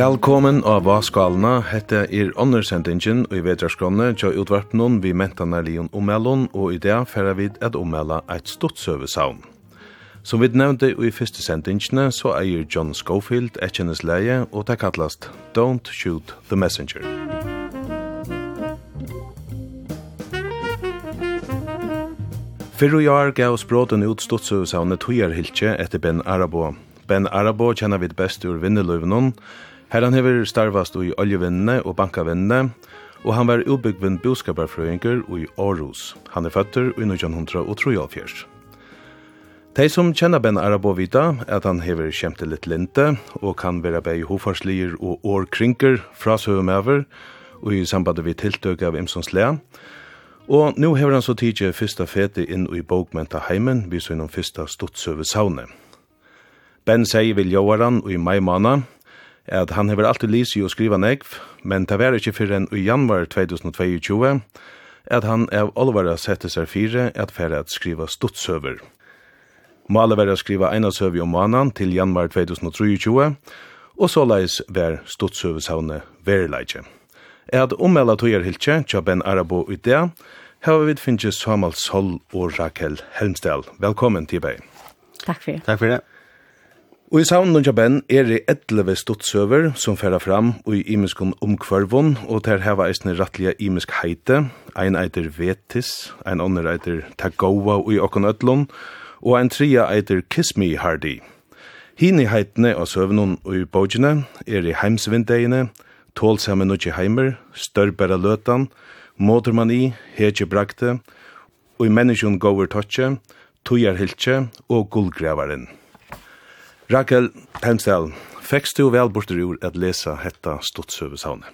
Velkommen av Vaskalna, hette er åndersendingen og i vedrarskrone tja utvarpnån vi mentana lion omellon og i det færa vid at omella eit stort søvesavn. Som vi nevnte i første sendingene så eier John Schofield et kjennes leie og det kallast Don't Shoot the Messenger. Fyrru jar gav språten ut stortsøvesavnet tujar hiltje etter Ben Arabo. Ben Arabo kjenner vi best ur vinneløvnån, Her han hever starvast i oljevinnene og bankavinnene, og han var ubyggvinn boskaparfrøyngur i Aarhus. Han er føtter i 1903 De som kjenner Ben Arabo vita at han hever kjemte litt linte og kan være bei hofarslier og årkrinker fra søvumøver, og i samband vi tiltøk av Imsons lea. Og nå hever han så tidje fyrsta fete inn i bokmenta heimen vi så innom fyrsta stuttsøve saune. Ben sier vil jåaran og i mai måned at han hever alltid lysi og skriva negv, men det var ikkje fyrir enn i januar 2022 at han av Olvara sette seg fire at fyrir at skriva stuttsøver. Målet var å skriva eina søvi om månen til januar 2023, og så leis var stuttsøvesavne verileitje. At ommelda tøyer hiltje, tja Ben Arabo i det, hever vi finnje Samal Sol og Rakel Helmstel. Velkommen til Takk for det. Takk for det. Og i saunen og ben er det etleve stuttsøver som færa fram og i imenskom omkvarvon, og der heva eisne rattlige imensk heite. Ein eiter Vetis, ein andre eiter Tagoa og i okkon ötlon, og ein tria eiter Kiss Me Hardy. Hini heitene og søvnun og i bogene er i heimsvindeine, Tålsamme nukje heimer, Størbæra løtan, Modermani, Hege brakte, og i menneskjon Gover Totje, Tujar Hiltje og Gullgrevaren. Rakel Penstell, fekst du vel bortur ur at lesa hetta Stottsøveshavne?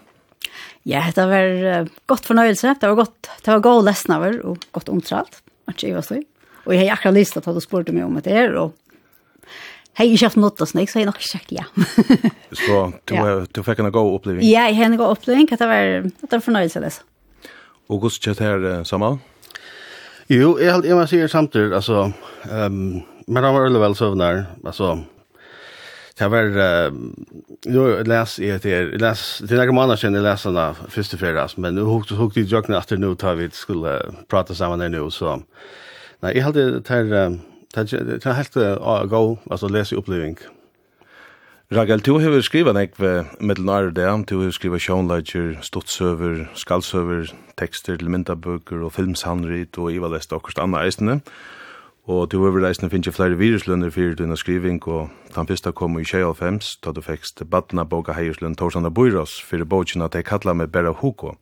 Ja, hetta var uh, godt fornøyelse. Det var godt, det var god lesnaver og godt omtralt. Ikke jeg var støy. Og jeg har akkurat lyst til at du spurte meg om det her, og hei, ikke haft noe snakk, så jeg nok sagt ja. så du, ja. du fikk en god oppleving? Ja, jeg har en god oppleving. Hetta var, hetta var fornøyelse å lese. Og hvordan kjøtt her, sammen? Jo, jeg, jeg må si samtidig, altså, um, men det var veldig vel søvnær, altså, Det var, jo, jeg les i det är läs det til noen måneder siden jeg les den av fredags, men nu nå hukk de jøkene efter nu tar vi skulle prata samman där nu så, nej jag hade tar tar det er helt gå, alltså lese oppleving. Ragel, du har skrivet nek ved middelnare det, du har skrivet sjånleidjer, stottsøver, skalsøver, tekster til myndabøker og filmshandrit, og jeg var lest akkurat annet eisene. Og du har reisende finnes flere viruslønner for dine skriving, og den første kom i 2005, da du fikk badna boka heierslønn Torsanda Bøyros, for boken at jeg kallar meg Berra Hugo.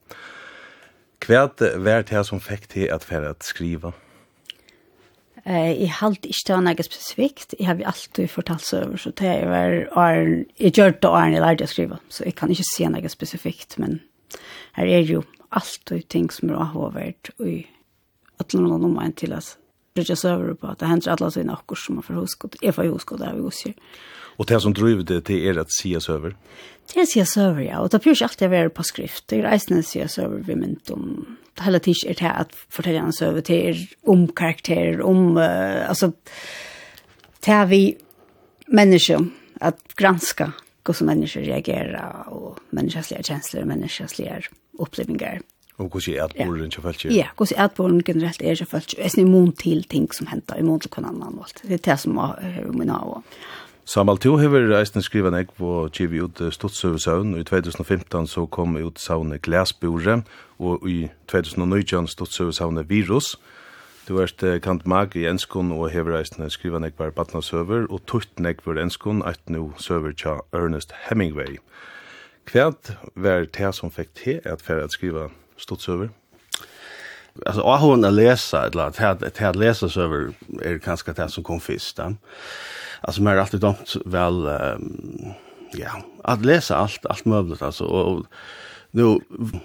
Hva er det som fikk til at fære at skriva? Eh, jeg halte ikke av noe spesifikt. Jeg har alltid fortalt seg over, så det var åren, jeg gjør det åren jeg lærte å skrive, så jeg kan ikke si noe spesifikt, men her er jo alltid ting som er avhåvert, og i alle noen omvendt til at brytja server på at det hender alle sine akkur som man får huskot. Jeg får huskot av husker. Og det som driver det til er at sia server? Det er sia server, ja. Og det blir ikke alltid å være på skrift. Det er eisende sia server vi mynt om. Det hele tiden er til at fortellene søver til om karakterer, om, uh, altså, til vi mennesker, at granska hvordan mennesker reagerer og menneskeslige kjensler og menneskeslige opplevinger. Og hvordan er atborren ikke følt? Ja, hvordan er atborren generelt er til folk? Jeg er immun til ting som henter, imot til hvordan man målt. Det er det som er min av. Samal, du har reisende skrivet nek på Kivi ut Stotsøvesøvn, og i 2015 så kom ut savnet Glæsbore, og i 2019 Stotsøvesøvnet Virus. Du er kant mag i enskon og har reisende skrivet en var Batna Søver, og tutt nek var enskon, et nå Søver til Ernest Hemingway. Hva var det som fikk til at for å skrive stått søver. Alltså jag har hon att läsa eller att här att här läsa söver är kanske det som kom först. Alltså mer alltid dömt väl um, ja, att läsa allt allt möjligt alltså och, nu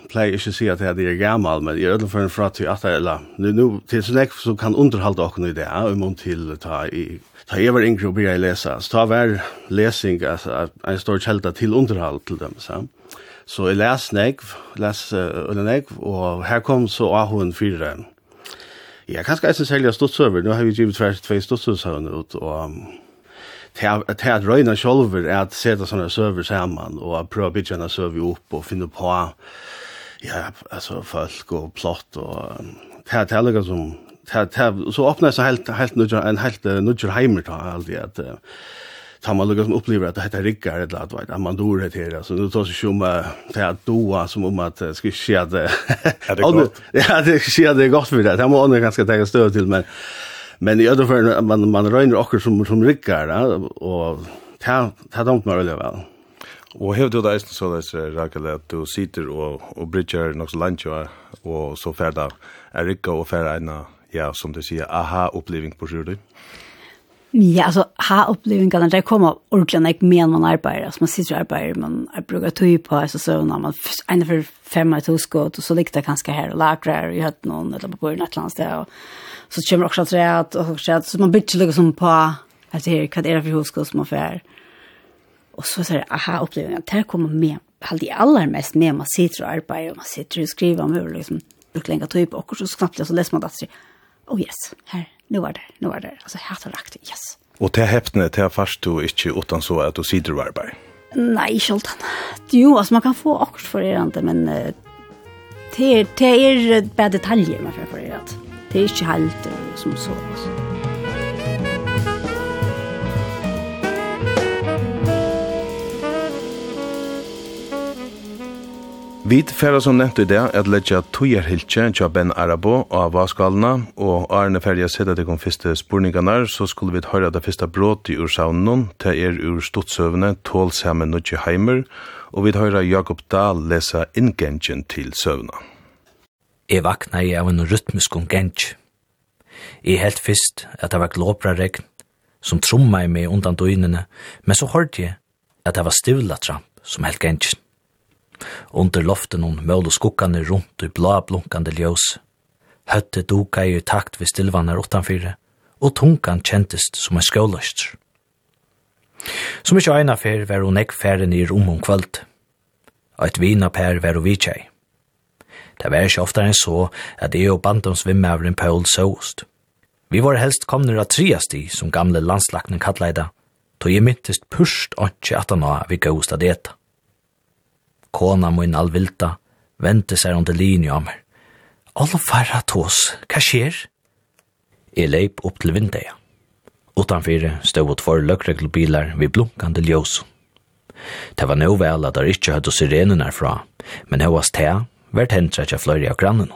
play is see att det är gammal men jag ödlar för en fratt till att eller nu nu till så näck så kan underhålla och nu det är om till ta i ta över en grupp jag läsa så ta väl läsning alltså en stor källa till underhåll till dem så Så jeg les negv, les uh, negv, og her kom så Ahuen 4. Ja, kanskje jeg synes helga ståttsøver, nå har vi givet tvers tve ståttsøvene ut, og til at røyna sjolver er at seta sånne søver saman, og prøve å bygge en søver opp, og finne på ja, altså, folk og plott, og til at helga som, til så åpner jeg så helt, helt nudger, en helt nudger heimer, da, alltid, at, tar man lukka som upplever att det här rikar eller att vet man dör det här så det tar sig som det att doa som om att ska ske det gott. Ja, det sker det gott för det. Det må man ganska ta stöd till men men i öde för man man rör också som som rikar och ta ta dem mer eller väl. Og hur du det så där er Rakel at du sitter og og bridger nok lunch og og så ferda Erika og ferda ja som du sier aha upplevelse på sjön. Ja, alltså ha upplevelsen att det kommer ordentligt när jag mer man arbetar, alltså man sitter och arbetar, man brukar tog på alltså så när man en för fem ett skott, och så liktar kanske här och lagrar i hött någon eller på något annat ställe och så kommer också att det att och så att så man byter liksom på att det är vad är det för huskott som man får. Och så så aha upplevelsen att det kommer med alltid allra mest med man sitter och arbetar och man sitter och skriver om hur liksom brukar lägga tog på och så knappt så läser man det. Oh yes, här nu var det, nu var det. Alltså helt och rakt, yes. Och det häpne, det är fast du inte utan så att du sitter och arbetar? Nej, inte sjeldan. Jo, alltså man kan få också för er inte, men det är, det är bara detaljer man får för er. Det är inte helt som så. Alltså. Vi færa som nevnt i det at letja tujarhiltje tja Ben Arabo av Vaskalna og Arne færa jeg sett at det kom fyrste spurningarnar så skulle vi høyra det fyrsta bråt i ursavnen, til er ur stotsøvne tål sammen nudje heimer og vi høyra Jakob Dahl lesa ingengen til søvna. Jeg vakna i av en rytmisk ungenj. Jeg helt fyrst at det var glåbra regn som tromma i meg undan døgnene men så hørte jeg at det var stivla tramp som helt gengen. Under loften hon mål og skukkane rundt i blå blunkande ljøs. Høtte duka i takt ved stilvannar utanfyrre, og tunkan kjentist som en skjøløst. Som ikkje eina fyr var hun ekk færre nir om om kvöld. Eit vina per var hun vidtjei. Det var ikkje oftare enn så at jeg og bandens vimmavren Paul såst. Vi var helst komner av triasti, som gamle landslaknen kattleida, tog jeg myntist purst åndsje at han var vi gausta deta. Kona min alvilta, vente seg under linje av meg. Alla farra tås, hva skjer? Jeg leip opp til vindeia. Utanfyre stod ut for løkregelbilar vid blunkande ljøs. Det var nå vel at det ikke hadde sirenen herfra, men jeg var sted, vært hendtra ikke fløyre av grannen.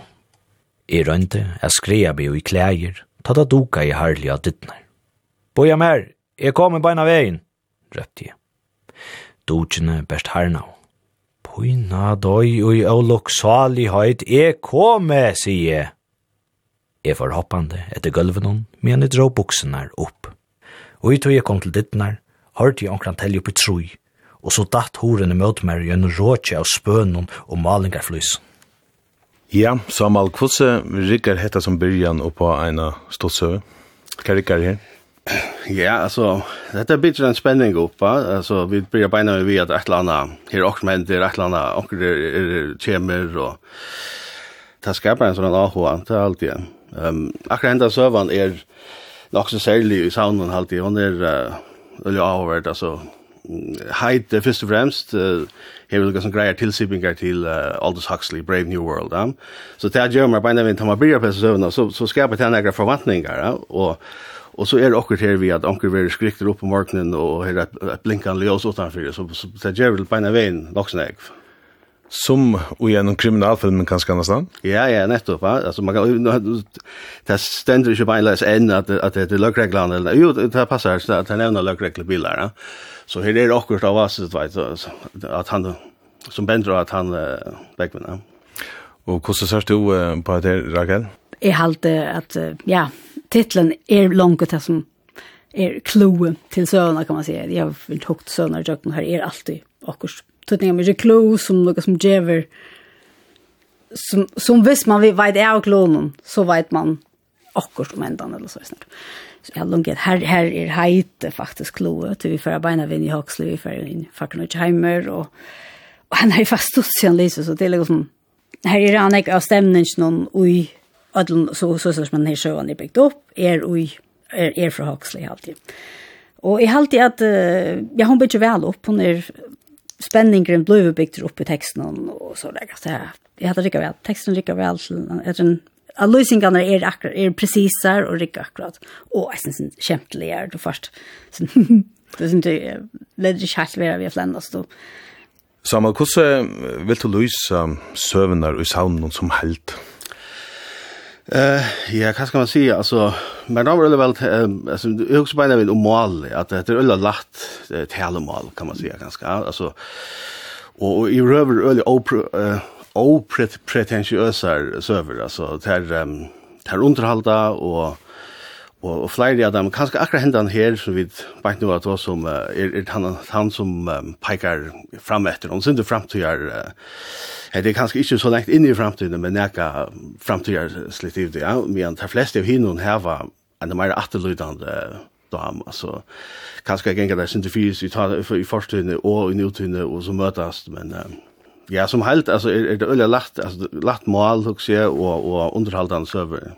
Jeg rønte, jeg skrev jo i klæger, ta da duka i herlig av dittner. Boja mer, jeg kommer beina veien, røpte jeg. Dukene best hernav. Hina døy ui og høyt e kome, sier jeg. Jeg var hoppande etter gulven, men jeg dro buksene opp. Og i tog jeg kom til dittnar, hørte jeg omkran telje opp i troi, og så datt horen i møte meg gjennom råkje av spønnen og malingarflys. Ja, Samal, hvordan rikker hetta som byrjan oppa eina ståtsøve? Hva rikker her? Ja, alltså detta blir en spänning upp va. Alltså vi börjar beina vi att ett landa här också men det är ett landa och det är kemer och ta skapar en sån AH anta alltid. Ehm um, akkurat ända servern är nog så sällig i sounden alltid. Hon är uh, eller avvärd alltså height uh, först och främst uh, här vill gå som grejer tillsipingar till uh, Aldous Huxley Brave New World. Um. Så det gör man beina vi tar man börjar på så så skapar det några förväntningar och Og så er det akkurat her vi at anker vi skrikter opp på morgenen og her et, et blinkende ljøs utenfor, så, så det gjør vel på en av veien nok snakk. Som og gjennom kriminalfilmen kanskje nesten? Ja, ja, nettopp. Ja. Altså, man kan, det stender ikke på en løs enn at, at det er løgreglene. Eller, jo, det passer, det er nevnet løgregler biler. Ja. Så her er det akkurat av oss, vet, at han, som bender at han uh, Och Og hvordan ser du på det, Rakel? Jeg halte at, ja, titeln är långt det som är kloe till sönerna kan man säga. Jag har inte högt söner jag her, är alltid akkurs. Tutningar med kloe som noe som djever, som som visst man vet er av klonen så vet man akkurat om ändan eller så snart. Så jag långt här här är heite faktiskt kloe till vi förra beina vinn i Huxley vi förra in Falkenheimer og, och han är fast studsig han läser så det är liksom här är han ikke av stemningen, någon oj ödlen så så så man här sjön är byggt upp är oj är är för Huxley alltid. Och i alltid att jag hon bygger väl upp hon är spänningen blev byggt upp i texten och så där så jag hade rycka väl texten riktigt väl är en a losing on er akkurat är precisar och riktigt akkurat och jag syns skämtligare då först. Det syns det lägger schalt vara vi fländas då. Samal, hvordan vil du løse søvnar i saunen som helt? Eh, ja, hva skal man si, altså, men da var det vel, altså, jeg husker bare nevnt om mål, at det er veldig latt talemål, kan man si, ganske, altså, og i røver veldig opretensiøsar søver, altså, det er, det er underhalda, og, Og, og flere av dem, kanskje akkurat hendan her, som vi vet nå at som, uh, er, er han, han som um, peker fram etter, og synes til er uh, det er kanskje ikke så lengt inn i framtiden men jeg framtiden slitt i det, ja, men de fleste av hinnom her var en mer atterlydende dam, altså, kanskje jeg ganger det synes det fyrt i, i fortiden og i nutiden, og så møtes, men... Uh, Ja, som helt, altså, er, er det øyelig lagt, altså, lagt mål, hukse, og, og underholdende server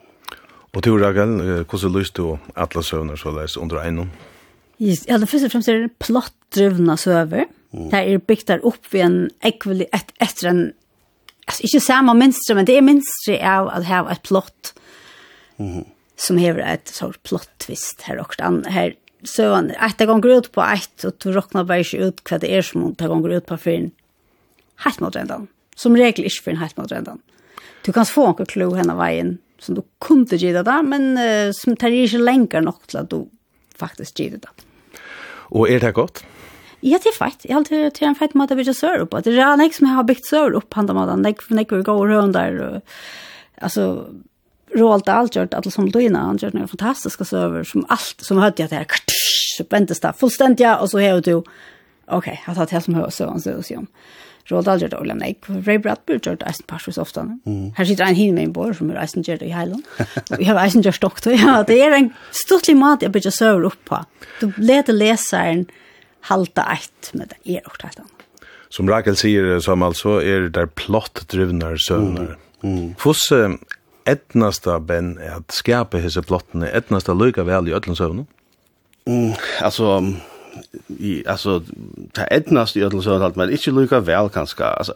Og du, Rakel, hvordan lyst du alle søvner så leis under einom? Yes, ja, det første fremst er plottdrivna søver. Mm. Det er bygd der opp ved en ekvelig et, etter en, altså ikke samme minstre, men det er minstre av at her et plott mm. som hever et sånt plottvist her og her søvn. Et det ganger ut på et, og du råkner bare ikke ut hva det er som det ganger ut på fyren. Helt mot rendan. Som regel ikke fyren helt mot rendan. Du kan få noen klo henne veien som du kunde gjøre det, men uh, som tar ikke lenger nok til at du faktisk gjør det. Og er det godt? Ja, det er feit. Jeg har alltid til en feit måte å bygge sør opp. Det er ikke som jeg har bygd sør opp på andre måten. Det er ikke vi går rundt der. Og, Altså, Roald Dahl gjør det, alle som Lina, han gjør noen fantastiske søver, som alt, som hørte jeg til her, så ventes det fullstendig, og så har du, ok, jeg har tatt det som hører søvn, så sier, det jo Roald Dahl gjør det Ola Neik, Ray Bradbury gjør det eisen parsus ofte. Mm. Her sitter en hin med en bor som er eisen gjør det i heilen. Vi har eisen gjør stokk ja, det er en stortlig mat jeg bygger søver opp på. Du leder leseren halta eit, med det er også helt. Som Rakel sier, Samal, så er det der plott drivna søvner. Mm. Mm. Hvordan etnasta ben er at skape hese plottene, etnasta lykka vel i ötlens søvnar? Mm, altså, i alltså ta etnast i ödel så att man inte lukar väl kanske alltså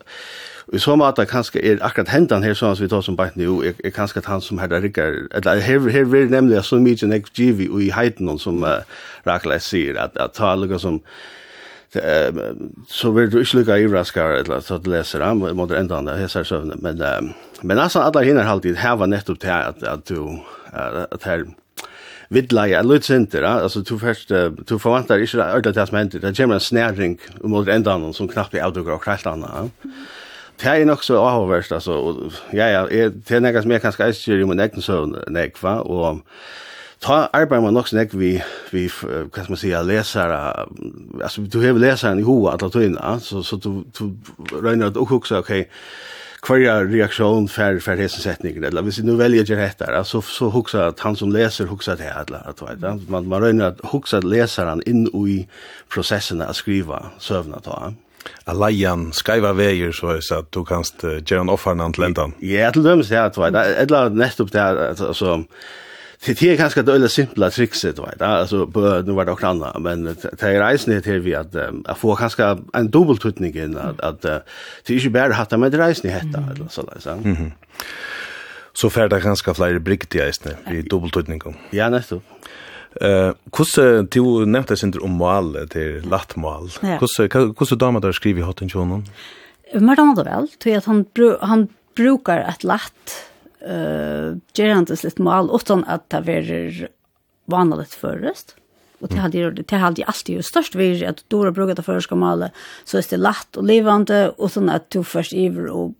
i så mått att kanske är akkurat händan här som vi tar som bara nu är, är kanske han som här rikar eller här här vill nämligen så mycket en GV och i heiten som uh, Rakla säger att att ta lukar som så vill du inte i raskar eller så att läsa han mot ändan där här så men men alltså alla hinner alltid var nettopp till att att du att här vidleie, en litt sinter, altså, du først, du forventer ikke ordentlig det som hender, det kommer en snæring mot endan som knappt blir avdukker og kralt annet. Det er nok så avhåverst, altså, og, ja, ja, det er nekka som jeg kanskje eisker i min egen søvn, nekva, og ta arbeid man nok så nekva vi, vi, hva skal man si, lesere, altså, du har leseren i hoa, alle tøyna, så, så du, du røyner at du å ok, kvarja reaktion för för hesen sättningen eller hvis nu väljer jag rätt där så så huxar att han som läser huxar det här att vet man man rör att huxa läsaren in i processen att skriva sövna ta Alayan skriva väger så så att du kanst göra en offernan till ländan. Ja, till dem så att vet eller nästa upp där alltså det är ganska det simpla trickset då vet alltså nu var det också annat men det är reisen det vi att att få ganska en dubbeltutning in att att det är ju bara hatta med reisen hetta eller så där så. Så fer det ganska flere brikter i isne i dubbeltutning. Ja, nettopp. Eh, hvordan, du nevnte sin om mal til latt mal. hvordan damer der skriver i hotten tjonen? det var vel, tror jeg att han han brukar et latt uh, gerandes litt mal, utan at det var vanligt förrest. Och det hade ju det hade alltid ju störst vi att då har brukat det förska male så är det lätt och levande och sån att du först iver och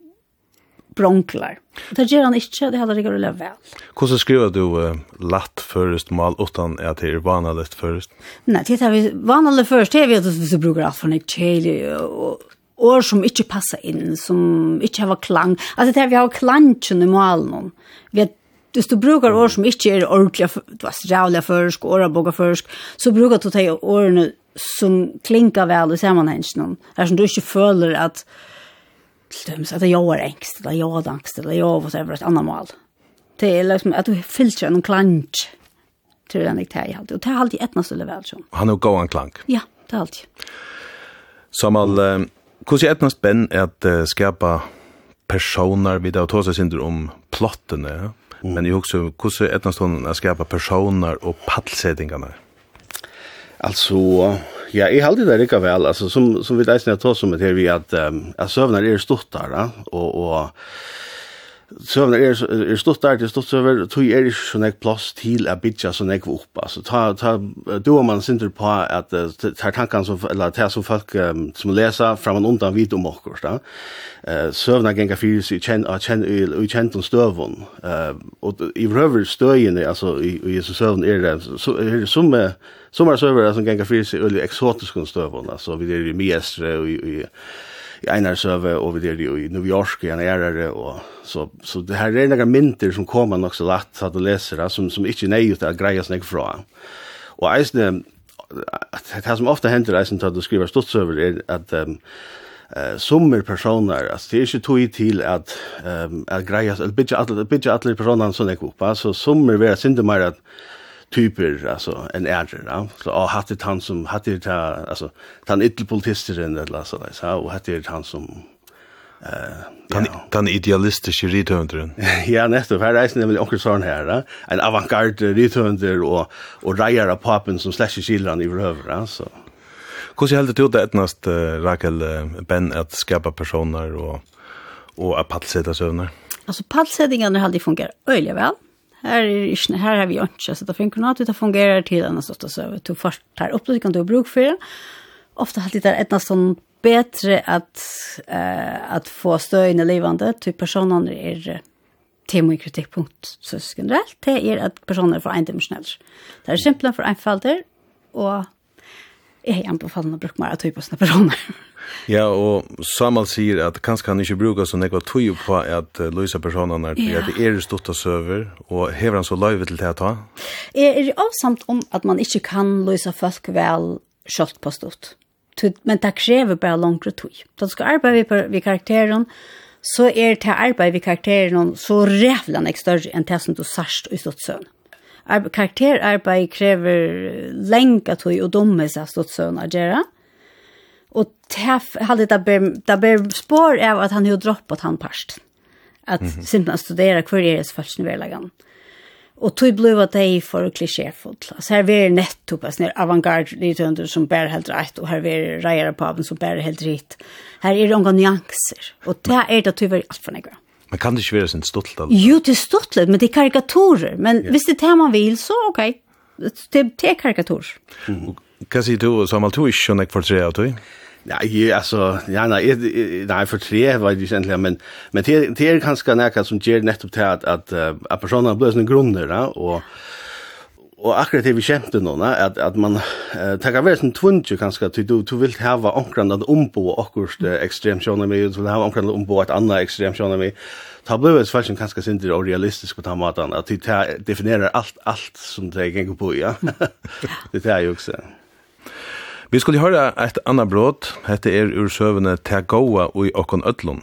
bronklar. Det gör han inte, det hade det går väl. Hur så skriver du uh, lätt först mal utan att det är vanligt först? Nej, det har vi vanligt först det vet du så brukar allt från en chili och år som ikke passer inn, som ikke har klang. Altså det er vi har klantjen i målen. Vi har Hvis du brukar ord som ikke er ordentlig, du har strævlig førsk, åraboga førsk, så brukar du de årene som klinkar vel i sammanhengen. Her som du ikke føler at til at det er engst, eller jeg er angst, eller jeg er whatever, et annet mål. Det er liksom at du fyller noen klank tror den jeg tar i halvtid. Og det er alltid etnast eller vel sånn. Han er jo en klank. Ja, det er alltid. Samal, Hvordan er etnast ben at uh, skapa personer vid av tåsa synder om plottene, ja? Mm. men jeg husker, hvordan er etnast hon at skapa personer og paddsettingene? Altså, ja, jeg halde det rikka vel, altså, som, som vi deisne tås som det her vi at, um, at søvnar er stuttar, ja? og, og Søvn er, er stort der, det stort søver, tog er ikke sånn ek plass til å bytja sånn ek opp, altså, ta, ta, du og man synder på at ta tankene som, eller ta som folk um, som leser fram og undan vid om okkur, da, uh, søvn er genga fyrs, i kjenn, og kjenn, og kjenn den støvun, uh, og i røver støyene, altså, i, i Jesus søvn er det, så, er det som, som er søver som genga fyrs i øyelig eksotiske støvun, altså, vi er i miestre, og i, i, i Einarsøve, og vi er jo i New York, i en ærere, og så, så det her er några mynter som kommer nok så lett, at du det, som, som inte er nøy ut av greia snakk fra. Og eisne, det som ofte händer eisne til at du skriver stortsøver, er at um, eh summer personer alltså det är ju tog till att ehm att grejas att bitte alla bitte alla personer som är uppe så summer vara synd mer att typer alltså en ärger va så har haft han som hade det alltså han ytterpolitisteren eller så där så och hade han som eh han den idealistiske rithundren ja nettopp. Här är nämligen onkel Søren här va en avantgarde rithunder och och rejära papen som slasher skillan i över, så. Hvordan heldur du det etnast, uh, Rakel, uh, Ben, at skapa personer og, og at palseta søvner? Altså, palsetingene har aldri fungert øyelig vel. Här är inte här har vi inte så det funkar at det fungerer til en stått og så Du först tar upp det, kan du bruka för. det. Har det där ett nästan bättre att eh att få støyene livende til personene er tema i kritikpunkt så generellt det er att personer får for en. Det er simpelt för en falder, och jeg anbefaler å bruke mer av tøy på sånne personer. ja, og Samal sier at kanskje han ikke bruker så nekva tøy på at uh, løse personene er ja. at det er stått og søver, og hever han så løyve til det ta? Jeg er avsamt om at man ikke kan løse folk vel kjølt på stått. Men det krever bare langere tøy. Da skal arbeide vi, vi karakteren, så er det arbeid vi karakteren så rævlig større enn det som du sørst i stått søvn karakterarbeid krever lenge tog og dumme seg stått søvn å gjøre. Og tef, hadde det ber, det ber spår av at han har droppet han parst. At mm -hmm. simpelthen studera hver er det første vedleggen. Og tog blev at det for klisjéfullt. Altså her er nettopp en sånn avantgarde som bærer helt rett, og her er reier på av som bærer helt rett. Her er det noen nyanser. Og det er det tog var alt for negrann. Men kan det ikke være sin stuttlet? Jo, det er stuttlet, men det er karikaturer. Men yeah. hvis det er det man vil, så ok. Det, det er karikaturer. Mm. Hva sier du, Samal, du er ikke skjønner for tre av du? Nei, altså, ja, nei, nei, for tre var det egentlig, men, men det, det er kanskje noe som gjør nettopp til at, at, at personene blir sånne grunner, da, og och akkurat det vi kämpte nu att att man uh, tackar väl som tvunge ganska, att du du vill ha var ankran att ombo akkurat uh, extremt sjön med du vill ha omkrande att ombo ett annat extremt sjön med ta blev det fashion kanske inte det realistiskt på tamatan att det definierar allt allt som det går på ja det är ju också Vi skulle höra ett annat blåt. Hette er ur sövene Tagoa og i Okkon Ötlund.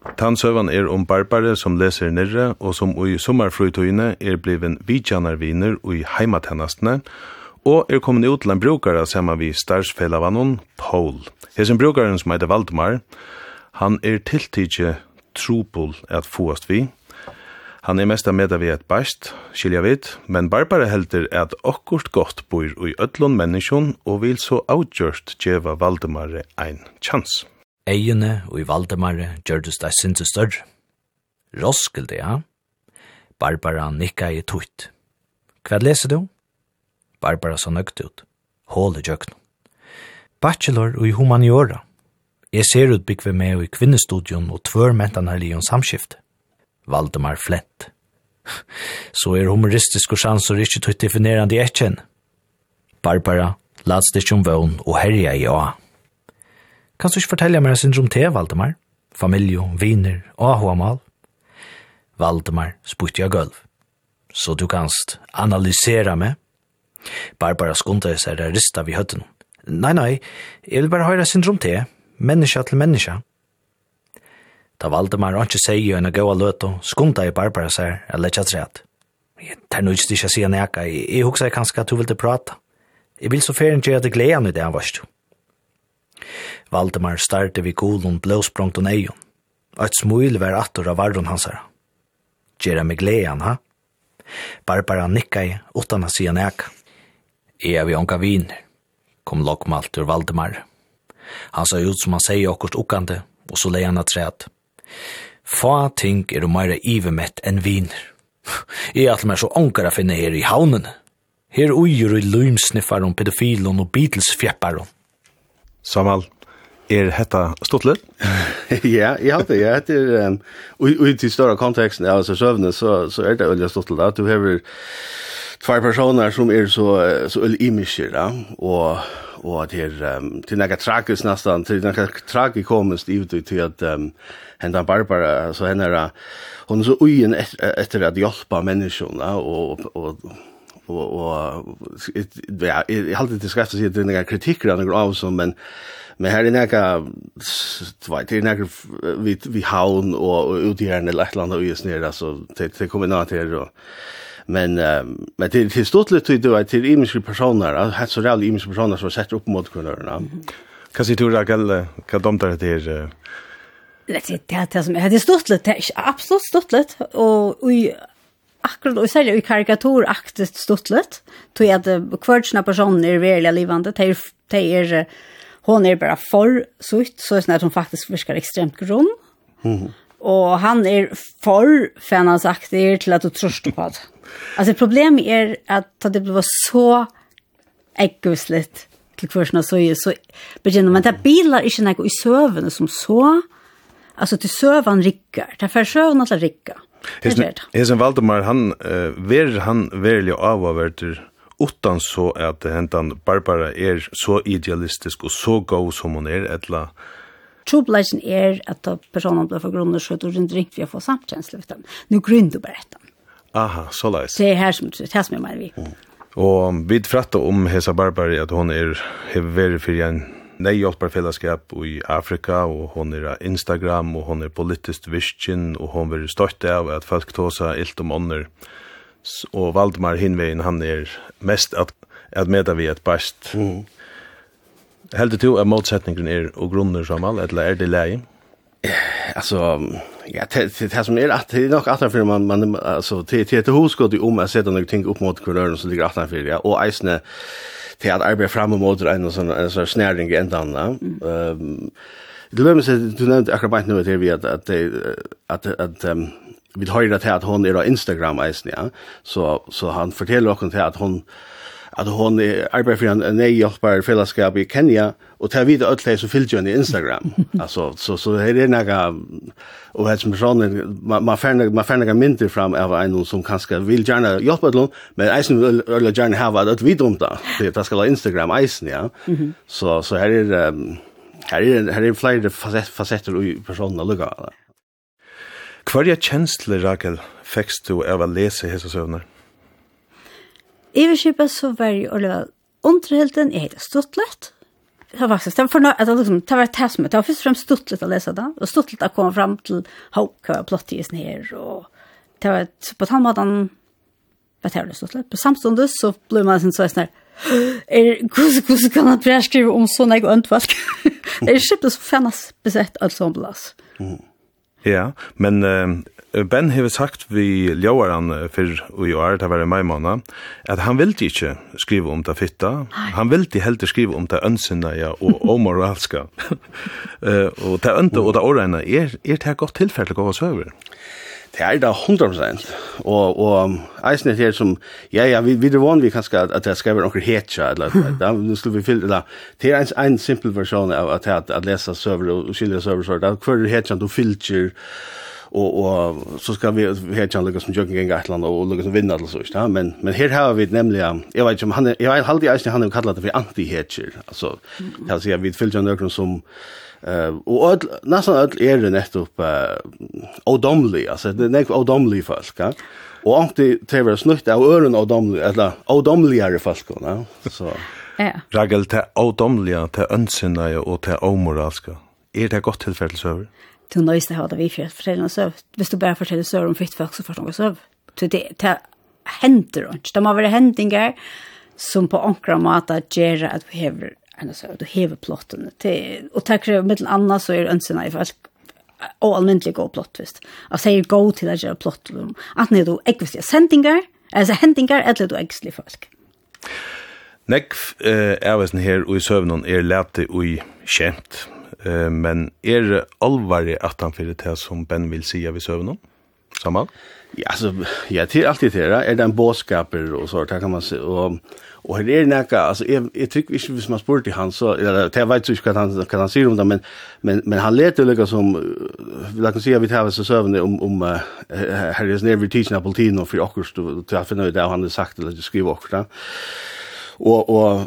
Tansøvan er om barbare som leser nirre og som i sommerfrøytøyene er bliven vidjanarviner i heimatennastene, og er kommet ut til en brukare sammen vi starsfellavannån, Paul. Hesen brukaren som heter Valdemar, han er tiltidje trupul at fåast vi. Han er mest med av et bæst, skilja vidt, men Barbara helder at okkurt godt bor i ødlån menneskjon og vil så avgjørst djeva Valdemar ein tjans. Eiene og i Valdemare gjørtes deg sinne større. Roskilde, ja. Barbara nikka i tutt. Hva leser du? Barbara sa nøgt ut. Hål i jøkken. Bachelor og i humaniora. Jeg ser ut bygve med i kvinnestudion og tvør mentan her lion samskift. Valdemar flett. Så er humoristiske sjanser ikke tutt definerande i etjen. Barbara, lads det som vøvn og herja i åa. Kan du ikke fortelle meg sin rom til, Valdemar? Familie, viner, ahoamal? Valdemar spurte jeg gulv. Så du kanst analysera meg? Barbara skundte seg der rista vi høtten. Nei, nei, jeg vil bare høyre syndrom til, menneska til menneska. Da Valdemar ikke sier jo en av løt og skundte i Barbara seg er lett at rett. Jeg tar nå ikke til å si enn jeg, jeg husker kanskje at du vil prate. Jeg vil så ferien gjøre det gleden i det han varst. Valdemar starte vi gulen blåsprångt og neion. Et smuil var attor av varron hansara. Gjera meg glean, ha? Barbara nikka i, utan han sida nek. er vi onka viner, kom lokmalt ur Valdemar. Han sa ut som han sier okkurst okkande, og så leia han træt. Fa ting er du meira ivemett enn viner. Jeg er alt mer så onkara finne her i haunen. Her uier og løymsniffar om pedofilon og Beatles-fjepparon. Samal er hetta stottlet? ja, jeg det ja, det er, um, ut i større konteksten, ja, altså søvnet, så, så er det veldig stottlet, at du har tvær personer som er så, så øl imisker, ja, og, og det er, um, til nekka tragisk nesten, til nekka tragisk komest i ut til at um, henda Barbara, så henne, hun er så ugen etter, etter at hjelpa menneskene, og, og, og och och ja jag hade inte skrivit så det är några kritiker några av som men men här är några två det är vi vi haun och ut i eller ett land och just ner alltså det det kommer nåt här men men det till stort lite då att till image personer att så där image personer som sätter upp mot kunderna kan se du Raquel kan de där det Det är det som är det stort lite, absolut stort lite och i akkurat och sälja i karikatur aktigt stottlet tog att kvartsna personer är verkliga livande de är hon är bara för sutt så är det som faktiskt virkar extremt grön. mm. och han är för fanansaktig till att du tröstar på det alltså problemet är att det blir så äggvisligt till kvartsna så är så begynner man att bilar inte något i sövene som så alltså till sövan rickar det är för sövan att ricka Hesen Valdemar, han, uh, ver han verlig avavverter utan så at hentan Barbara er så idealistisk og så god som hon er, etla Trobleisen er at personen blir for grunner skjøtt og rundt ringt vi har fått samtjensle for dem. Nå grunner du bare etter. Aha, så leis. Det er her som det er som jeg mener vi. Mm. Og vi frattar om Hesa Barbara at hon er hever fyrir en nei hjálparfellesskap i Afrika, og hon er Instagram, og hon er politiskt viskin, og hon er støtt av at folk tåsa ilt om ånder. Og Valdemar Hinvein, han er mest at, at meda vi et bast. Mm. Heldur du at motsetningen er og grunner samal, eller er det leie? Alltså ja det det som är att det är nog att för man man alltså det det hus går det om att sätta någonting upp mot kulören så ligger att för ja och isne til at arbeid frem og måter en sånn, en sånn snæring i enda annet. Mm. Um, til du nevnte akkurat bare nå til vi at, at, at, at, um, vi hører til at hon er på Instagram-eisen, ja. Så, så han forteller oss til at hon, at hon er arbeid for en nøyhjelpbar fellesskap i Kenya, og Och tar alt det som fyllt i Instagram. altså, så så her er noe, og här som sånn, man man färna man färna mindre fram av en som kanskje vil gjerne hjelpe til noen, men eisen vill eller gjerne ha vad vi vidt om Det det skal ha Instagram eisen ja. Så så her er, um, här är här är flera fasetter i personerna Hva er kjensle, Rakel, fekst du av å lese hese søvner? Jeg vil så var å leve underhelten, jeg heter Stortlett, det var faktisk, det var något alltså liksom det var et test med det var først först främst stuttligt å lese det och stuttligt att komma fram till hur jag plottar just her, og det var et, på den måten vet jag det stuttligt. På samstundes så ble man sen sånn her, er hvordan, kus kan man jag om sånne jeg jag öntvask det är skipt så fannes besett alt sånn blas. Ja, men Uh, Ben hevur sagt vi Ljóaran fyrr og í ár, det var i mai måned, at han vildi ikkje skriva om det fitta, han vildi heldur skriva om det ønsinna ja, og omoralska. uh, og det ønda og det åreina, er, er det godt tilfelle gåva søver? Det er det 100%, og, og eisen er det som, ja, ja, vi, vi er vann vi kanskje at, at jeg skriver noen hetja, eller, da, skulle vi fylle, eller det er en, en simpel versjon av at, at, at lesa søver og skilja søver, da, hver hetja du fylgjer, og och så ska vi helt kan lukka som jogging gang ett og och som vinna eller så, ja, men men här har vi nämligen jag vet inte om han jag halde alltid han har kallat det för anti-hedger. Alltså jag säger vi fyllt någon som Eh och öll, nästan öll är det nettopp eh odomlig alltså det är odomlig folk ja. Och anti tever snutt av øren odomly eller odomligare folk ja. Så Ja. Ragel te odomliga te önsinna och te omoralska. Är det gott tillfälle så till nöjst har det vi för föräldrarna så visst du bara fortäller så om fitt folk så förstår jag så så det det händer inte det har vara händingar som på ankra mat att göra att vi har en så du har plotten. Till och tack för med Anna så är önsarna i folk och allmäntligt god plott visst. Jag säger go till att göra plott att när du ägvisliga sendingar alltså händingar eller du ägvisliga folk. Nekv eh, er vesen her og i søvnen er lete og kjent eh, men er det alvarig at han fyrir det som Ben vil si av i søvnen? Samal? Ja, altså, ja, til alltid det, er det en båtskaper og så, det kan man se, og, og her er nekka, altså, jeg, jeg tykker ikke hvis man spurte til han, så, eller, jeg vet ikke hva han, hva han sier om det, men, men, men han leter lukka som, vi kan si, at vi tar som søvende om, om uh, her er nere vid tidsen av politien og for akkurat, til å finne ut det han har sagt, eller skrive akkurat, og, og,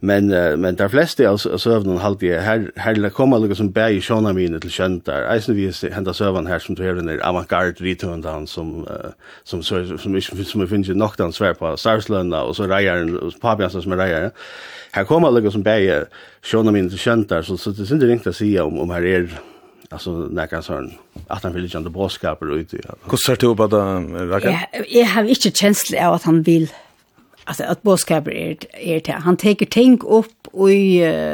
men uh, men der fleste av søvnen halt jeg her her kommer lukka som bæ i sjona mine til kjentar eisen vi henta søvn her som du den ned avantgarde ritøndan som uh, som så som som som som finnes nok dans svær på Sarslanda og så reier papias som er reier her kommer lukka som bæ i sjona mine til kjentar så, så det syns inte ringt å si om, om her er alltså när kan sån att han vill ju inte boskaper ut. Hur ser du på det? Jag jag har inte känsla av att han vill alltså att boskaper är är det han tar tänk upp och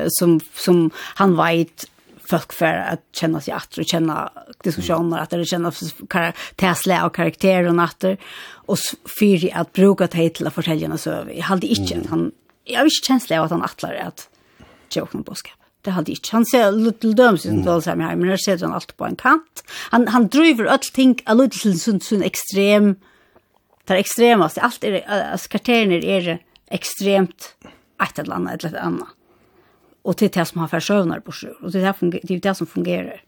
som som han vet folk för att känna sig att och känna diskussioner att det känna karaktärsle och karaktär och natter. Och för att bruka det till att fortälja så vi hade inte mm. han jag visste känsla av att han attlar att med boskap det hade inte. Han ser lite döms som då så här men det ser han allt på en kant. Han han driver allting a little sån sån extrem det är extremast. Allt är, altså, kvarteren är extremt et eller annet, ett eller annat. Och det är det som har försövnar på sig. Och det är det, det som fungerar.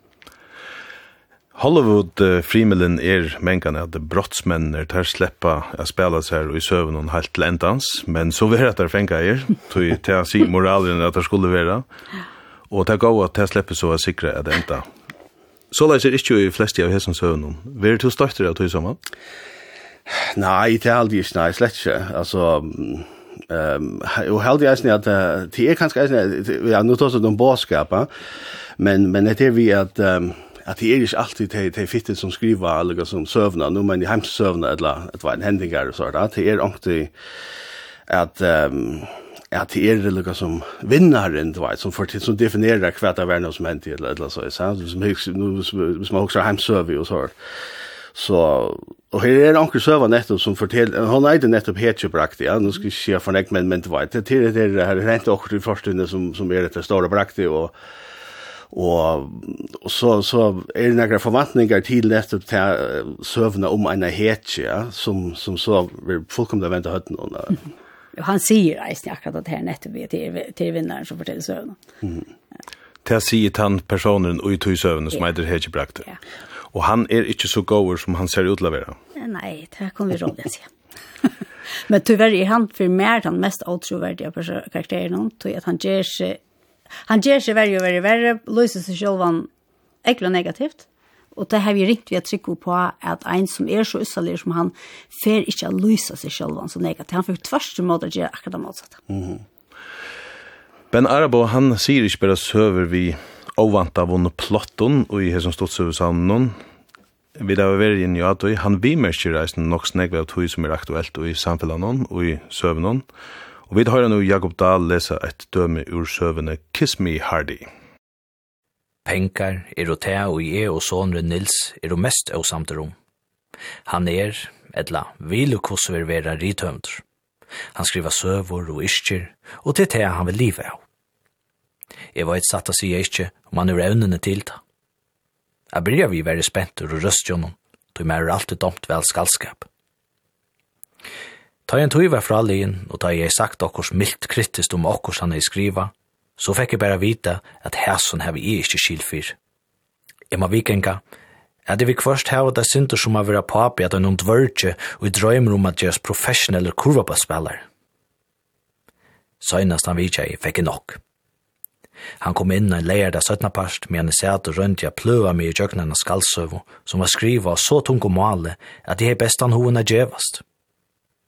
Hollywood uh, frimelen er mengan at brottsmenn er ter sleppa a spela seg i søvn og helt til endans, men så vera at fenga er, tog til a si moralen at det skulle vera, og til gau at ter sleppa så a sikra at enda. Så leis er ikkje i flesti av hesson søvn. Vær er du støytter av tog saman? Ja. Nei, det er aldri ikke, nei, slett ikke. Altså, Ehm och hade jag snärt det är kanske snärt ja nå tar så de boskapa men men det er vi at, um, at det er ikke alltid det det fittet som skriver eller som sövna nå men i heims sövna eller att vara en händigar och så det er alltid at, um, at det er det lika som vinnaren du vet som for, som definerer som det er noe som hender, eller eller så så som nu som också hem söver och Så, og her er anker søva netto som forteller, han er det nettopp hetjebraktig, ja, nu skal jeg ikke for nek, men, men det var det til det her, her rent det i forstående som, som er det store braktig, og, og, og så, så er det nekra forvantningar til nettopp til søvna om en hetje, ja, som, som så vil fullkomna vente høtten, og, mm. Og han sier eisen akkurat at her nettopp er til, til vinneren som forteller søvna. Mm. Ja. Det sier han personen og i tog søvna som er det hetjebraktig. Ja. Og han er ikke så gåver som han ser ut til å være. Nei, det kan vi råd å si. Men tyvärr är han för mer han mest outroverdiga karaktären hon tog att han ger sig han ger sig värre och värre värre löser sig själv han äckligt negativt och det har vi ringt vi att trycka på att en som är så ussalig som han fer inte att lösa sig själv så negativt han får tvärs emot att göra akkurat motsatt. Mm. Ben Arabo han säger inte bara söver vi ovanta vunne plotton og i hesson stodsøvesavnen vi da var verið inni at han bimerkir reisen nok snegg av tog som er aktuelt og i samfellan og i søvnon og vi høyra nu Jakob Dahl lesa et døme ur søvne Kiss Me Hardy. Penkar, Erotea og i og sonre Nils er det mest av samterom Han er, edla, vil og kosver vera rytømter Han skriver søvor og iskir og til det han vil livet av. Jeg var et satt å si jeg ikke om han er evnene til det. Jeg blir vi være spent og røst gjennom, tog jeg er alltid domt vel skalskap. Ta en tog var fra lien, og ta jeg sagt okkurs mildt kritisk om okkurs han er skriva, så fikk jeg bare vite at hæsson har vi ikke skil fyr. Jeg må vikenga, at jeg vil først hava det synder som har vært papi at noen dvørtje og i drøymer om at gjøres professionelle kurvabasspillere. Søgnast han vidtje fikk nok. Han kom inn en leir da søttnapast, men han sæt og rundt jeg pløva meg i tjøknene skalsøvo, som var skriva så tung og male at jeg best han hoen er djevast.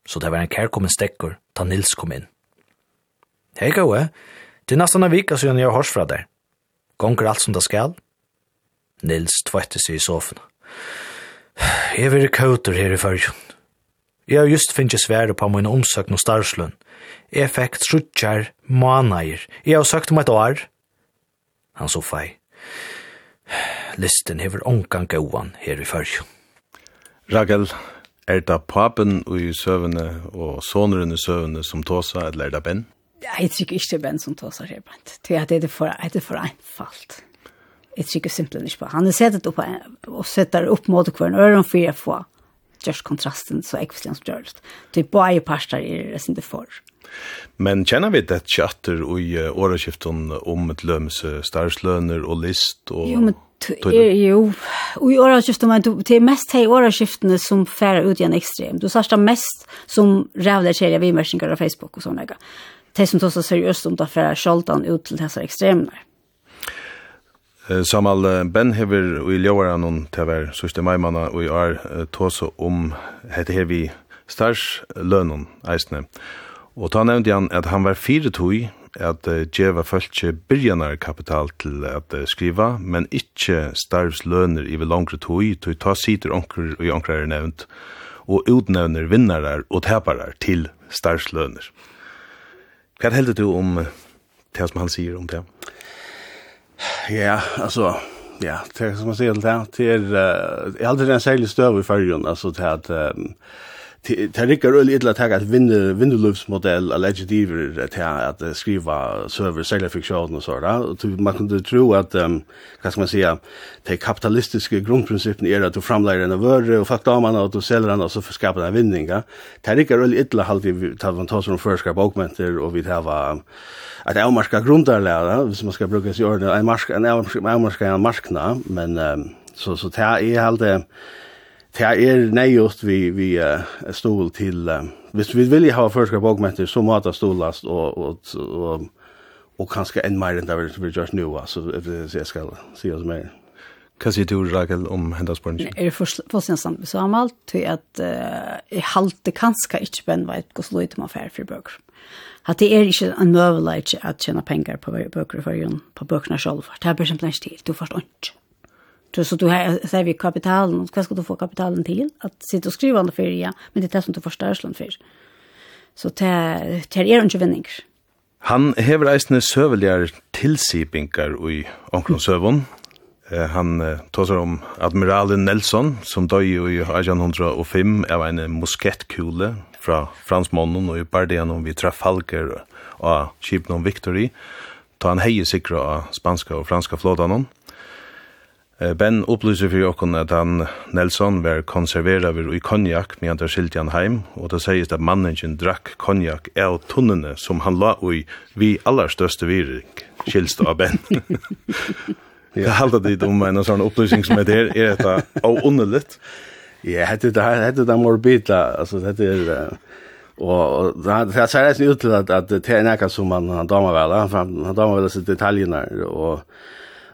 Så det var en kærkommen stekker, da Nils kom inn. Hei eh? det er nesten en vika siden jeg har hørt fra deg. Gonger alt som det skal? Nils tvøtte seg i sofaen. Jeg vil kauter her i fyrjun. Jeg har just finnst svære på min omsøkning og starslund, Jeg fikk trutjar manager. Jeg har søkt om et år. Han så fei. Listen hever ongan gauan her i fyrjun. Ragel, er det papen i søvende og soneren i søvende som tåsa, eller er det Ben? Jeg tror ikke det er Ben som tåsa her, Bent. Det er det for, det er for einfalt. Jeg tror ikke simpelthen ikke på. Han er sett opp og setter opp mot hver øren for jeg får just kontrasten så ekvistlig som gjør det. Det er bare parster i det som det får. Men kjenner vi det tjatter i åreskiften om et lømse starsløner og list og... Jo, men er, jo, og i åreskiften, men det er mest de i åreskiftene som færer ut igjen ekstrem. Du sørste mest som rævler til jeg vimersinger av Facebook og sånne. De som tar så seriøst om det færer skjoldan ut til disse ekstremene. Samal Ben hever og i ljøvara noen hver sørste meimanna og i år tåse om hette her vi starslønnen eisne. Og Og da nevnte han at han var fire tog at uh, djeva følte byrjanar kapital til at uh, skriva, men ikkje starvsløner i langre tog, tog ta sider onker og onker er nevnt, og utnevner vinnarar og teparar til starvsløner. Hva heldur du om det som han sier om det? Ja, altså, ja, det som han sier om det, det er, uh, det er en særlig støv i fyrjun, altså til at, um, uh, det rikker øyelig ytla takk at vindeløvsmodell av legendiver til at skriva server, særlig fiksjon og sånn. Og man kunne tro at, um, hva skal man säga de kapitalistiske grunnprinsippen er at du framleier en av vøre, og fatt av man, og du selger den, og så skapar den vinninga. Det rikker øyelig ytla halvtid, tar man tar som førskap augmenter, og vi tar at det er avmarska grundarlega, hvis man skal bruka i ordene, en avmarska, en avmarska, en avmarska, en avmarska, en avmarska, en avmarska, en avmarska, en en en en Det er nøyot vi, vi uh, stol til, uh, hvis vi vil ha førskap augmenter, så må det stolast og, og, og, og kanskje enn mer enn det vi gjør nå, altså, jeg skal si oss mer. Hva sier du, Rakel, om hendas spørsmål? Er det forstående samt samalt til at uh, jeg halte kanskje ikke på en vei hvordan lov man færre for bøker. At det er ikke en møvelig at tjene penger på bøker i førjen, på bøkene selv. Det er bare simpelthen ikke til, du forstår ikke. Du så du har säger vi kapitalen, vad ska du få kapitalen till? Att sitta och skriva under för ja, men det är det som du förstår slant för. Så det det är inte vinning. Han hever eisne søveljar tilsipingar i onklon søvon. Eh, han eh, tåsar om admiralen Nelson, som døy i 1805 av en muskettkule fra fransmånen og i om vi Trafalgar og Kipnon Victory, ta han heie sikra av spanska og franska flådanen. Ben upplyser för jokken at han Nelson var konserverad vir i konjak medan der skilte han heim, og det sies at mannen drakk konjak av tunnene som han la ui vi aller største viring, skilst av Ben. Det halda dit om en sånn upplysning som er der, er dette av underligt? Ja, hette det her, hette det morbida, altså hette det er... Og det ser nesten ut til at, det er nekka som han, damer vel, han, damer vel disse detaljene, og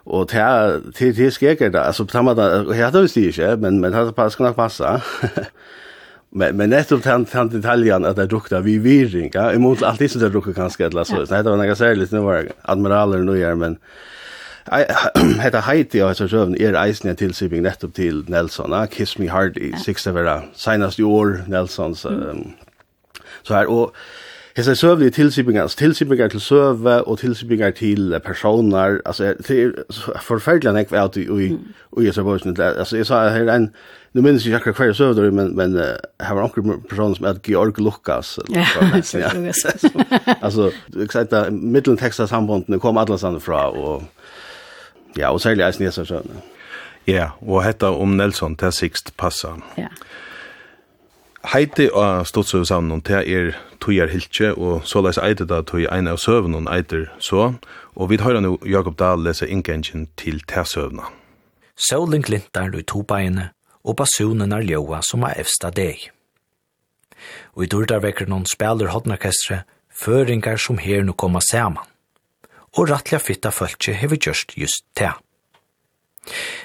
Och det här det det skäcker där alltså på samma där jag hade visst ikke men men hade pass kunnat passe men men nettopp tant tant detaljen at det drukta vi viringa imot alt det som det drukar kanskje eller så. Nej det var några särligt nu var admiraler nå gjør men hetta heiti og hetta sjøvn er eisne til siving nettopp til Nelson. Ah, Kiss me hard i sexta vera. Seinast i år Nelsons um, så her og Hesa sövliga tilsipingar, altså till til och og till til personar, altså är förfärligt forferdelig jag at i i så bøsene, altså jag sa här en, nu minns jag ikke kvar søvdor, men, men har var anker personer som er Georg Lukas, altså, jeg sa att mitten Texas sambanden kom atlasane fra, og ja, og særlig är jeg så. Ja, og hetta om Nelson til sikst passa. Ja. Yeah. Heiti og Stotsøvsavnen, det er Tujar Hiltje, og så leis eite da Tuj Eina av Søvnen eiter så, og vi høyra nu Jakob Dahl lese ingenjen til Tæsøvna. Søvlen glintar du i to beinene, og basunen er ljoa som er efsta deg. Og i durdarvekker noen spiller hodnarkestre, føringar som her nu koma saman. Og rattlega fitta fölkje hever gjørst just tæ.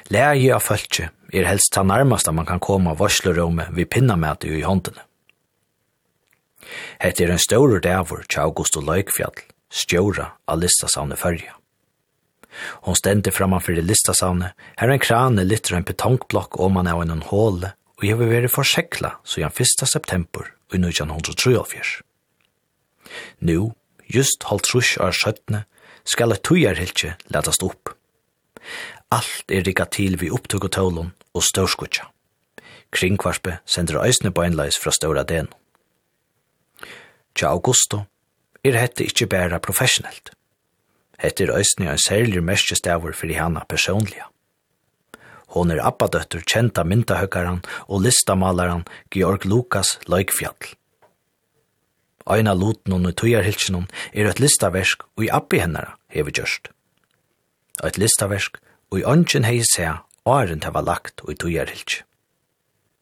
Lægi av fölkje er helst ta nærmast man kan koma av varslerommet vi pinna med i håndene. Hette er en større dævor til August og Løykfjall, stjåra av listasavnet fyrja. Hon stendte framanför i listasavnet, her en krane litter en petankblokk om man er en håle, og jeg vil være forsekla så igjen 1. september i 1923. Nå, just halvt trus av skjøttene, skal et tujarhiltje letast opp. Alt er rikka til vi opptøk og tålun og størskutja. Kringkvarspe sender øysene beinleis fra ståra den. Tja Augusto er hette ikkje bæra professionelt. Hette er øysene en særlig merkestavar fyrir hana personliga. Hon er abbadøtter kjenta myndahøkkaran og listamalaran Georg Lukas Løykfjall. Eina luten og tøyarhilsen er et listaversk og i appi hennara hever gjørst. Et listaversk og i ønsken hei seg åren det var lagt og i togjerhilk.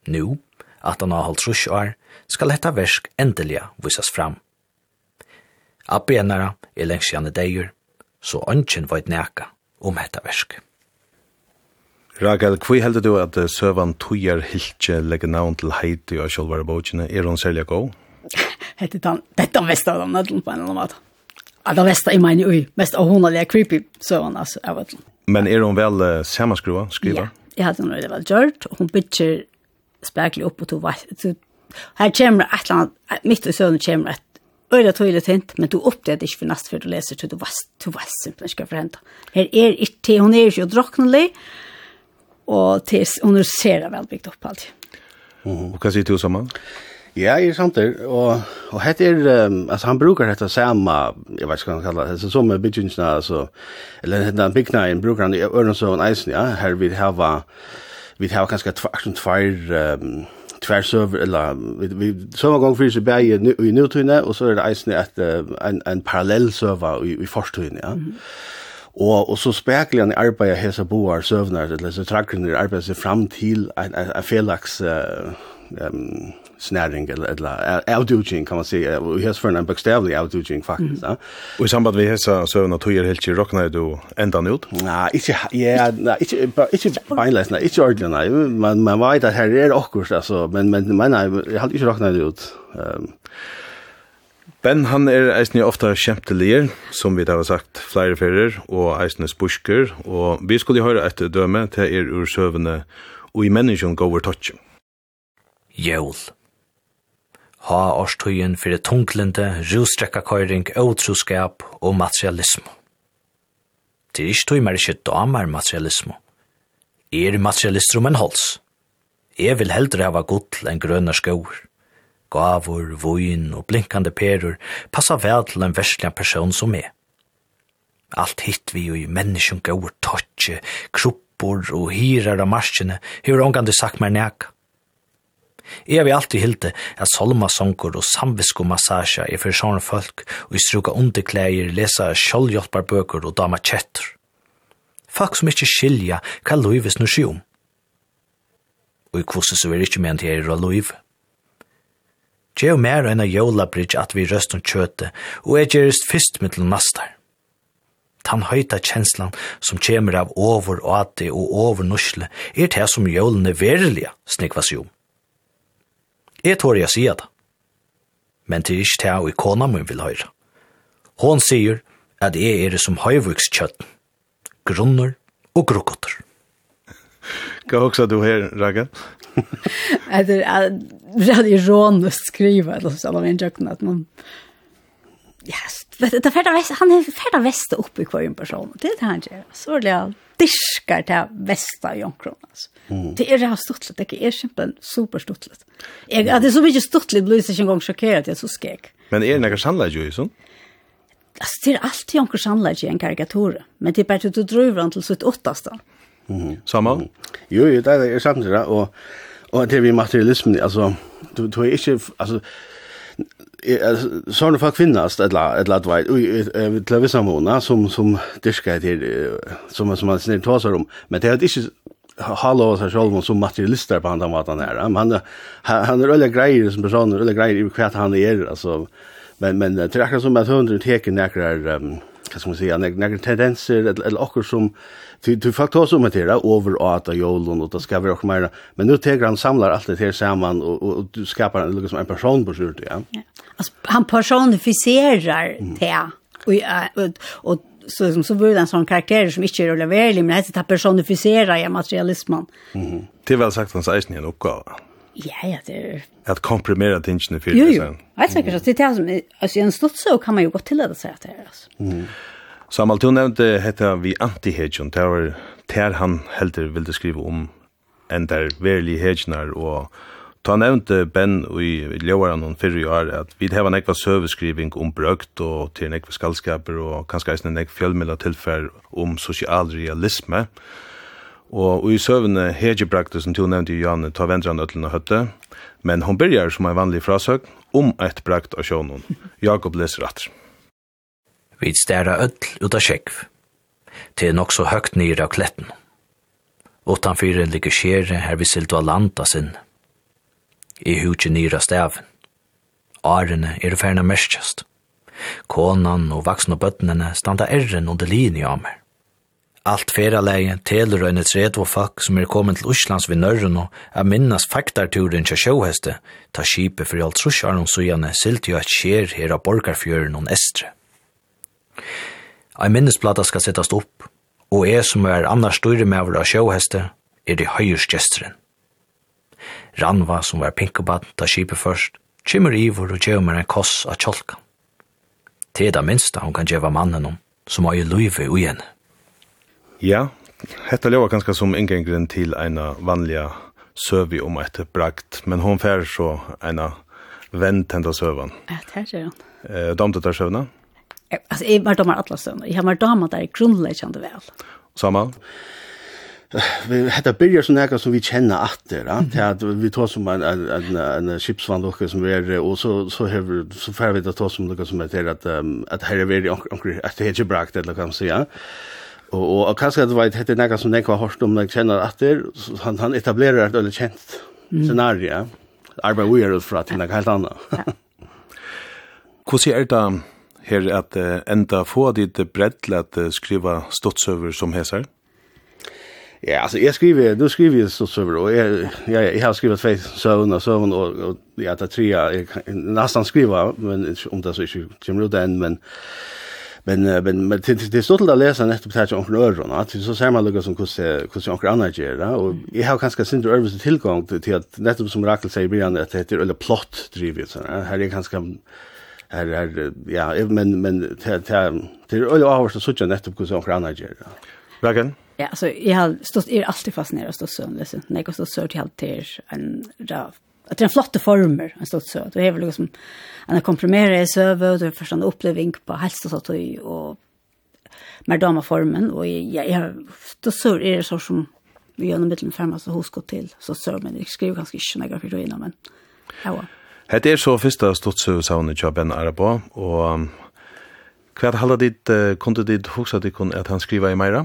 Nu, at han har holdt trus år, skal dette versk endelig vises fram. Abbenara er lengst gjerne deir, så ønsken var et neka om dette versk. Rakel, hva heldur du at søvan togjer hilkje legger navn til heiti og sjolvare bøkene? Er hun særlig god? Hette han, dette er mest av den, på en eller annen måte. Ja, det mesta, jeg mener, ui, mest av hun er creepy, så han, altså, jeg vet Men er hun vel uh, sammanskrua, skriva Ja, jeg hadde hun det vel gjort, og hun bytter spekler opp og to så Her kommer et eller annet, mitt i søvn kommer et øyla tøyla hint, men du oppdager ikke for nest før du leser, så du vest, du vest simpelthen skal forhenta. Her er ikke, hun er ikke droknelig, og til, hun er ser det veldig bygd opp alltid. Og hva sier du sammen? Ja. Ja, jeg er sant samtidig, og, og hette er, um, altså han brukar dette samme, jeg vet ikke hva han kallar det, som er byggingsna, altså, eller hette byggnaen brukar han i Ørensøvn eisen, ja, her vi hava, vi hava kanskje tvær, tvær, um, tvær søver, eller vi vi samma gang fyrir seg bæg i nutuna og så er det eisen et, en en parallell søver i i forstøyne, ja. Mm. -hmm. Og, og så spekler han i arbeidet hese boar søvner, eller så trakker han i arbeidet seg fram til en, en, en felaks uh, um, snäring eller eller outdoing kan man säga och här för en bokstavlig outdoing faktiskt va. Och i samband med hesa så när tog helt i rockna då ända ut. Nej, inte ja, nej, inte inte beinless, nej, inte ordinary Man man vet att här är också alltså men men men nej, jag har inte rockna ut. Ehm Ben han er eisne ofta kjemptelier, som vi har sagt flere ferier, og eisne spusker, og vi skulle høre et døme til er ur søvende, og i menneskjen går over touch. Jævl ha årstøyen for det tunglende, rustrekkakøyring, åtroskap og materialism. Det er ikke tøy mer ikke damer materialisme. Er materialister om en hals. Jeg vil heldre hava gull enn grønne skoer. Gavur, voin og blinkande perur passa vel til en verslig person som er. Alt hitt vi jo i menneskjum gaur totje, kruppor og hirar av marskjene, hur ångande sagt mer nekka. Jeg vi alltid hilde at solmasonger og samvisko massasja er for sånne folk og i struka underklæger, lesa kjoldhjelpar bøker og dama kjetter. Folk som ikke skilja hva loives nu om. Og i kvose så er ikke ment her av loiv. Gjev mer enn av jólabridge at vi røst om kjøte, og er gjerist fyrst mittel nastar. Tan høyta kjenslan som kjemur av over og ati og over nusle er det som jólene verilige snikvas jo om. Jeg tår jeg sier det. Men det er ikke det jeg kona min vil høre. Hon sier at jeg er som høyvukskjøtten, grunner og grukkotter. Hva også du her, Raga? Det er veldig ironisk skriva, eller så, av en jøkken, at man... Yes, det er ferdig han er ferdig vest opp i hver person. Det er det han gjør. Så er det alt diskar det bästa i omkron. Mm. Det är det här stuttlet, det är simpelthen superstuttlet. Jag, att det är så mycket stuttlet blir det inte en gång chockerat, jag är så skek. Men är det några sannläge ju sånt? Alltså det är alltid omkron sannläge i en karikatur, men det är bara att du driver den till sitt åttaste. Mm. Samma? Mm. Jo, jo, det är samtidigt, och, och det är vi materialismen, alltså, du, du är inte, alltså, så har det faktisk finnes et eller annet vei, til til vissa måneder som, som dyrker til, som, som man snitt tåser om, men det er ikke hallo seg selv som materialister på andre måten her. Han, han er øyne greier som person, øyne greier i hva han er, altså, men, men det er akkurat som at hundre teker nekker, um, hva skal man si, nekker tendenser, eller, eller akkurat som, Du du fakt oss om det där över att jolen och det ska vi också mer. Men nu tar han samlar allt det här samman och och du skapar en liksom en person på sjön, ja. ja. Alltså han personifierar mm. det. Och och, och så som så blir det en sån karaktär som inte är leverlig men det är personificerar ja materialismen. Mm. Det är väl sagt hans egen en uppgåva. Ja, ja, det är... Att komprimera tingene för det. Jo, jo. Jag tycker så. Det är som... Alltså, i en stort så kan man ju gå till det säga att det är. Alltså. Mm. Samal, du nevnte hette vi anti-hedjon, det var ter han heldur ville skriva om enn der verlig hedjonar, og ta nevnte Ben i ljøvaren og fyrre år at vi heva nekva søveskriving om brøkt og til nekva skallskaper og kanskje eisne nekva fjellmilla tilfær om sosial realisme. Og i søvene hedjebrakter som du nevnte i Janne, ta vendran ötlene høtte, men hon byrjar som en vanlig frasøk om eit brakt av sjånen. Jakob leser atter. Vi stæra öll ut av sjekv. Til nok så høgt nyr av kletten. Utanfyrir ligger skjere her vi silt av landa sin. I hukje nyr av staven. Arene er ferna merskjast. Konan og vaksne bøttene standa erren under linje av meg. Alt feraleie teler og tred og fakk som er kommet til Oslands ved Nørren og er minnes faktarturen til sjåheste, ta skipet for alt trusjaren og sujane silt jo et skjer her av borgarfjøren og estre. Ein minnesplata skal settast opp, og jeg som er annars større med av sjåheste, er de høyersgesteren. Ranva, som var pinkobaden ta skipet først, kymmer ivor og gjør meg en koss av tjolkan. Det er det minste hun kan gjøre mannen om, som har i løyve ui henne. Ja, hetta ljóa ganska som inngengren til eina vanliga søvi om eit brakt, men hon fær så eina venn tenda søvan. Ja, det er det. Eh, damte tar søvna? Alltså jag var domar alla stunder. Jag var domar där grundläggande väl. Samma? vi hetta byrjar som här som vi känner åter, ja. Det att vi tar som en en en en chipsvand som vi er, och så så har så får vi ta som något som heter att att här är vi att det är brakt eller kan säga. og och kanske det var hette något som jag har hört om när kjenner atter, åter, han han etablerar ett väldigt känt scenario. arbeid vi er ut fra til det helt annat. Hvordan er det her at uh, enda få ditt bredd til at uh, skriva stottsøver som hesar? Ja, altså jeg skriver, nu skriver jeg stottsøver, og jeg, jeg, jeg har skrivet tvei søvn og søvn, og, og ja, det er tre, jeg kan nesten skriva, men om det så ikke kommer ut enn, men men men men det till stolt att läsa nästa på här om öron att så ser man lugga som kus kus jag andra annars göra och jag har kanske sin övelse tillgång till att nästa som Rakel säger blir att det heter eller plot drivet så här är kanske här är ja men men till till öle hours så såg jag nettopp hur så gör. Vägen? Ja, så jag har stått är alltid fascinerad och stått så läsen. Nej, jag stått så till allt till en där att det är flotta former en stått så. Det är väl liksom en komprimerad server och det första upplevelsen på hälsa så att och med dama formen och jag jag då så är det så som vi gör en liten femma så gå till så så men jag skriver ganska inte några för då innan men ja. Hette er så fyrsta stottsøvsavnet til Ben Arabo, og hva halda dit, uh, kunde ditt hoksa dit kun at han skriva i meira?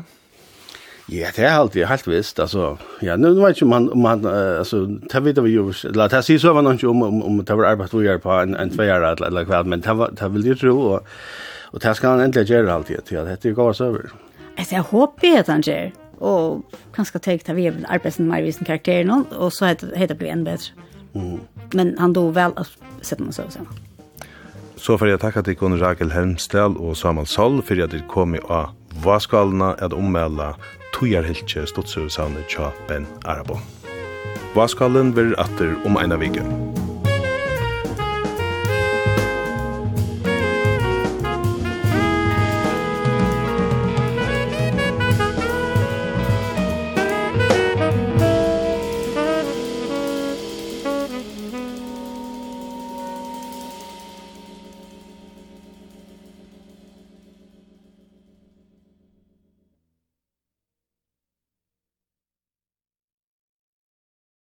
Ja, det er alltid helt visst, altså, ja, nu vet ikke om han, om han, uh, altså, det vet vi jo, eller det sier så var noe om, om, om det var arbeid vi gjør på en, en tveier, eller, eller hva, men det, var, det vil jeg tro, og, og det skal han endelig gjøre alltid, at dette er gav oss over. Altså, jeg håper at han gjør, og kanskje tenkt at vi er arbeidsmarvisen karakteren, og så heter det blir enn bedre. Men han då väl att sätta sig sen. Så får jag takka till Gunnar Rakel Helmstel och Samuel Sall för att de kom i av Vaskalna att ommäla Tujarhilche Stotsövsavnet Tja Ben Arabo. Vaskalen blir atter om ena viken.